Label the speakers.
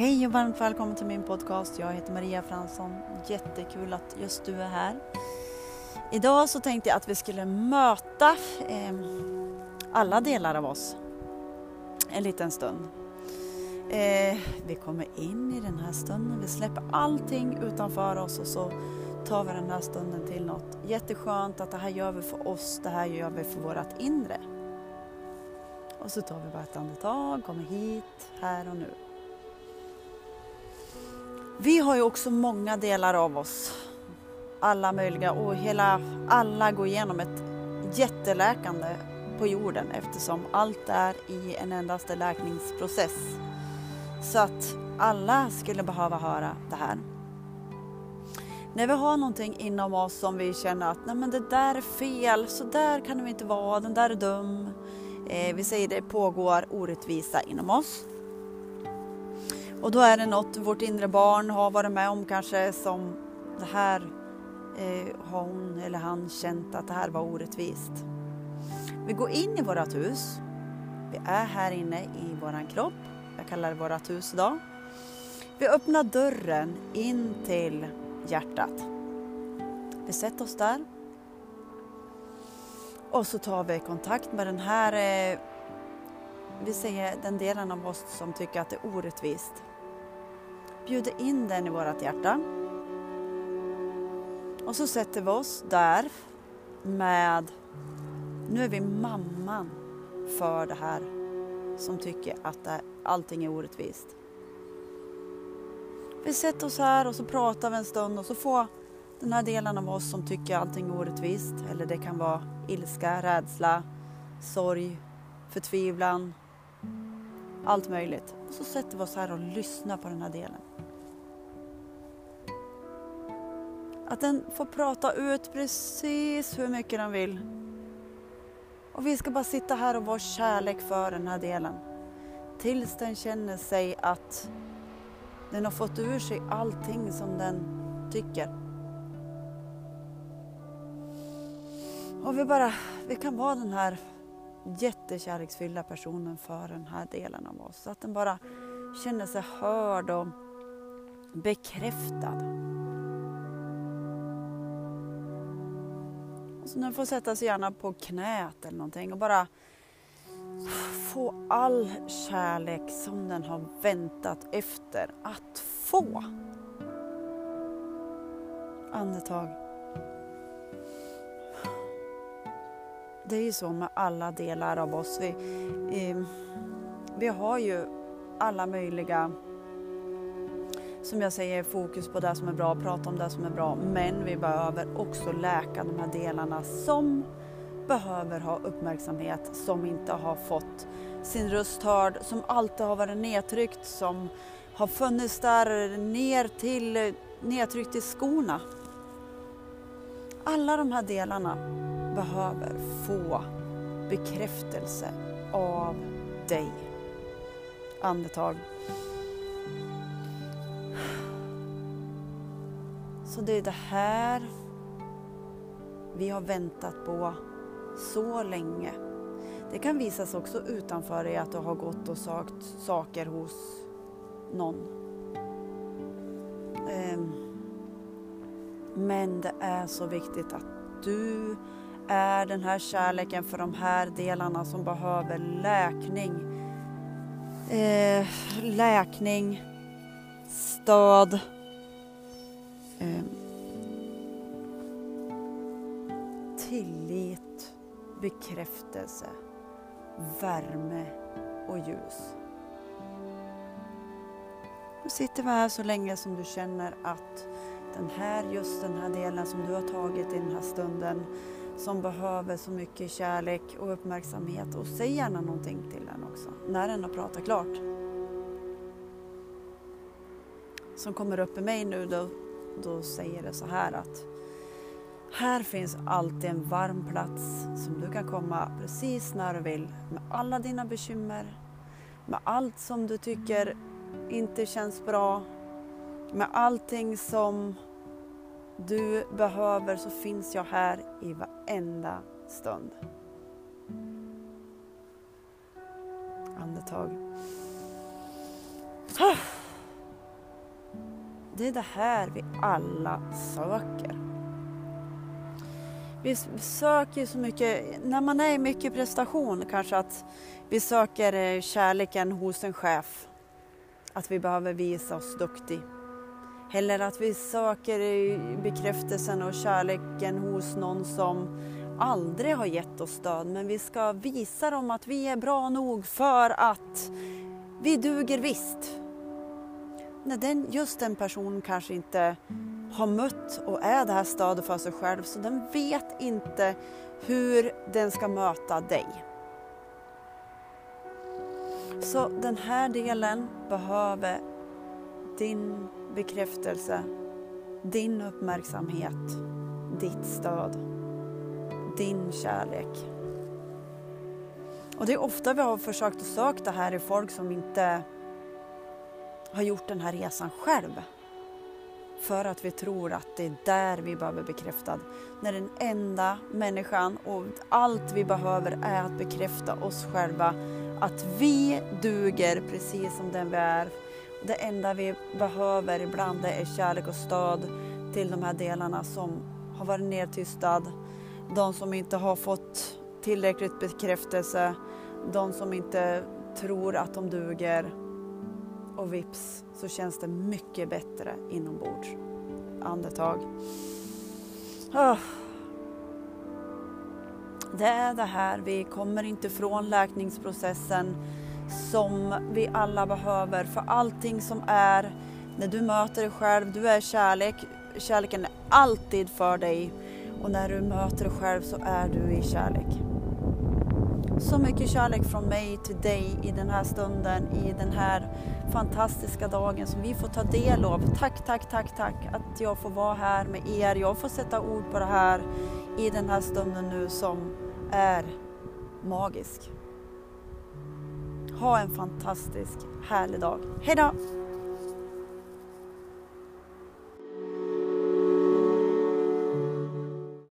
Speaker 1: Hej och varmt välkommen till min podcast. Jag heter Maria Fransson. Jättekul att just du är här. Idag så tänkte jag att vi skulle möta eh, alla delar av oss en liten stund. Eh, vi kommer in i den här stunden, vi släpper allting utanför oss och så tar vi den här stunden till något jätteskönt, att det här gör vi för oss, det här gör vi för vårt inre. Och så tar vi bara ett andetag, kommer hit, här och nu. Vi har ju också många delar av oss, alla möjliga och hela, alla går igenom ett jätteläkande på jorden eftersom allt är i en endaste läkningsprocess. Så att alla skulle behöva höra det här. När vi har någonting inom oss som vi känner att Nej, men det där är fel, så där kan det inte vara, den där är dum. Eh, vi säger det pågår orättvisa inom oss. Och då är det något vårt inre barn har varit med om kanske som det här eh, har hon eller han känt att det här var orättvist. Vi går in i vårt hus. Vi är här inne i våran kropp. Jag kallar det vårt hus idag. Vi öppnar dörren in till hjärtat. Vi sätter oss där. Och så tar vi kontakt med den här, eh, vi säger den delen av oss som tycker att det är orättvist. Bjuder in den i vårt hjärta. Och så sätter vi oss där med, nu är vi mamman för det här som tycker att allting är orättvist. Vi sätter oss här och så pratar vi en stund och så får den här delen av oss som tycker allting är orättvist, eller det kan vara ilska, rädsla, sorg, förtvivlan, allt möjligt. Och så sätter vi oss här och lyssnar på den här delen. Att den får prata ut precis hur mycket den vill. Och vi ska bara sitta här och vara kärlek för den här delen. Tills den känner sig att den har fått ur sig allting som den tycker. Och vi bara, vi kan vara den här jättekärleksfyllda personen för den här delen av oss. Så att den bara känner sig hörd och bekräftad. Och så den får sätta sig gärna på knät eller någonting och bara få all kärlek som den har väntat efter att få. Andetag. Det är ju så med alla delar av oss. Vi, eh, vi har ju alla möjliga, som jag säger, fokus på det som är bra, prata om det som är bra. Men vi behöver också läka de här delarna som behöver ha uppmärksamhet, som inte har fått sin röst hörd, som alltid har varit nedtryckt, som har funnits där ner till, nedtryckt i skorna. Alla de här delarna behöver få bekräftelse av dig. Andetag. Så det är det här vi har väntat på så länge. Det kan visas också utanför dig att du har gått och sökt saker hos någon. Ehm, men det är så viktigt att du är den här kärleken för de här delarna som behöver läkning. Eh, läkning, stöd. Eh, tillit, bekräftelse, värme och ljus. Nu sitter vi här så länge som du känner att den här, just den här delen som du har tagit i den här stunden som behöver så mycket kärlek och uppmärksamhet och säg gärna någonting till den också när den har pratat klart. Som kommer upp i mig nu då, då säger det så här att här finns alltid en varm plats som du kan komma precis när du vill med alla dina bekymmer, med allt som du tycker inte känns bra, med allting som du behöver så finns jag här i varenda stund. Andetag. Det är det här vi alla söker. Vi söker så mycket, när man är i mycket prestation kanske att vi söker eh, kärleken hos en chef. Att vi behöver visa oss duktig. Eller att vi söker bekräftelsen och kärleken hos någon som aldrig har gett oss stöd. Men vi ska visa dem att vi är bra nog för att vi duger visst. När den, just den personen kanske inte har mött och är det här stödet för sig själv så den vet inte hur den ska möta dig. Så den här delen behöver din bekräftelse, din uppmärksamhet, ditt stöd, din kärlek. Och det är ofta vi har försökt att söka det här i folk som inte har gjort den här resan själv. För att vi tror att det är där vi behöver bekräftad. När den enda människan och allt vi behöver är att bekräfta oss själva. Att vi duger precis som den vi är. Det enda vi behöver ibland är kärlek och stöd till de här delarna som har varit nedtystad. De som inte har fått tillräckligt bekräftelse. De som inte tror att de duger och vips så känns det mycket bättre inombords. Andetag. Ah. Det är det här, vi kommer inte från läkningsprocessen som vi alla behöver för allting som är när du möter dig själv, du är kärlek, kärleken är alltid för dig och när du möter dig själv så är du i kärlek. Så mycket kärlek från mig till dig i den här stunden, i den här fantastiska dagen som vi får ta del av. Tack, tack, tack, tack att jag får vara här med er. Jag får sätta ord på det här i den här stunden nu som är magisk. Ha en fantastisk, härlig dag. Hejdå!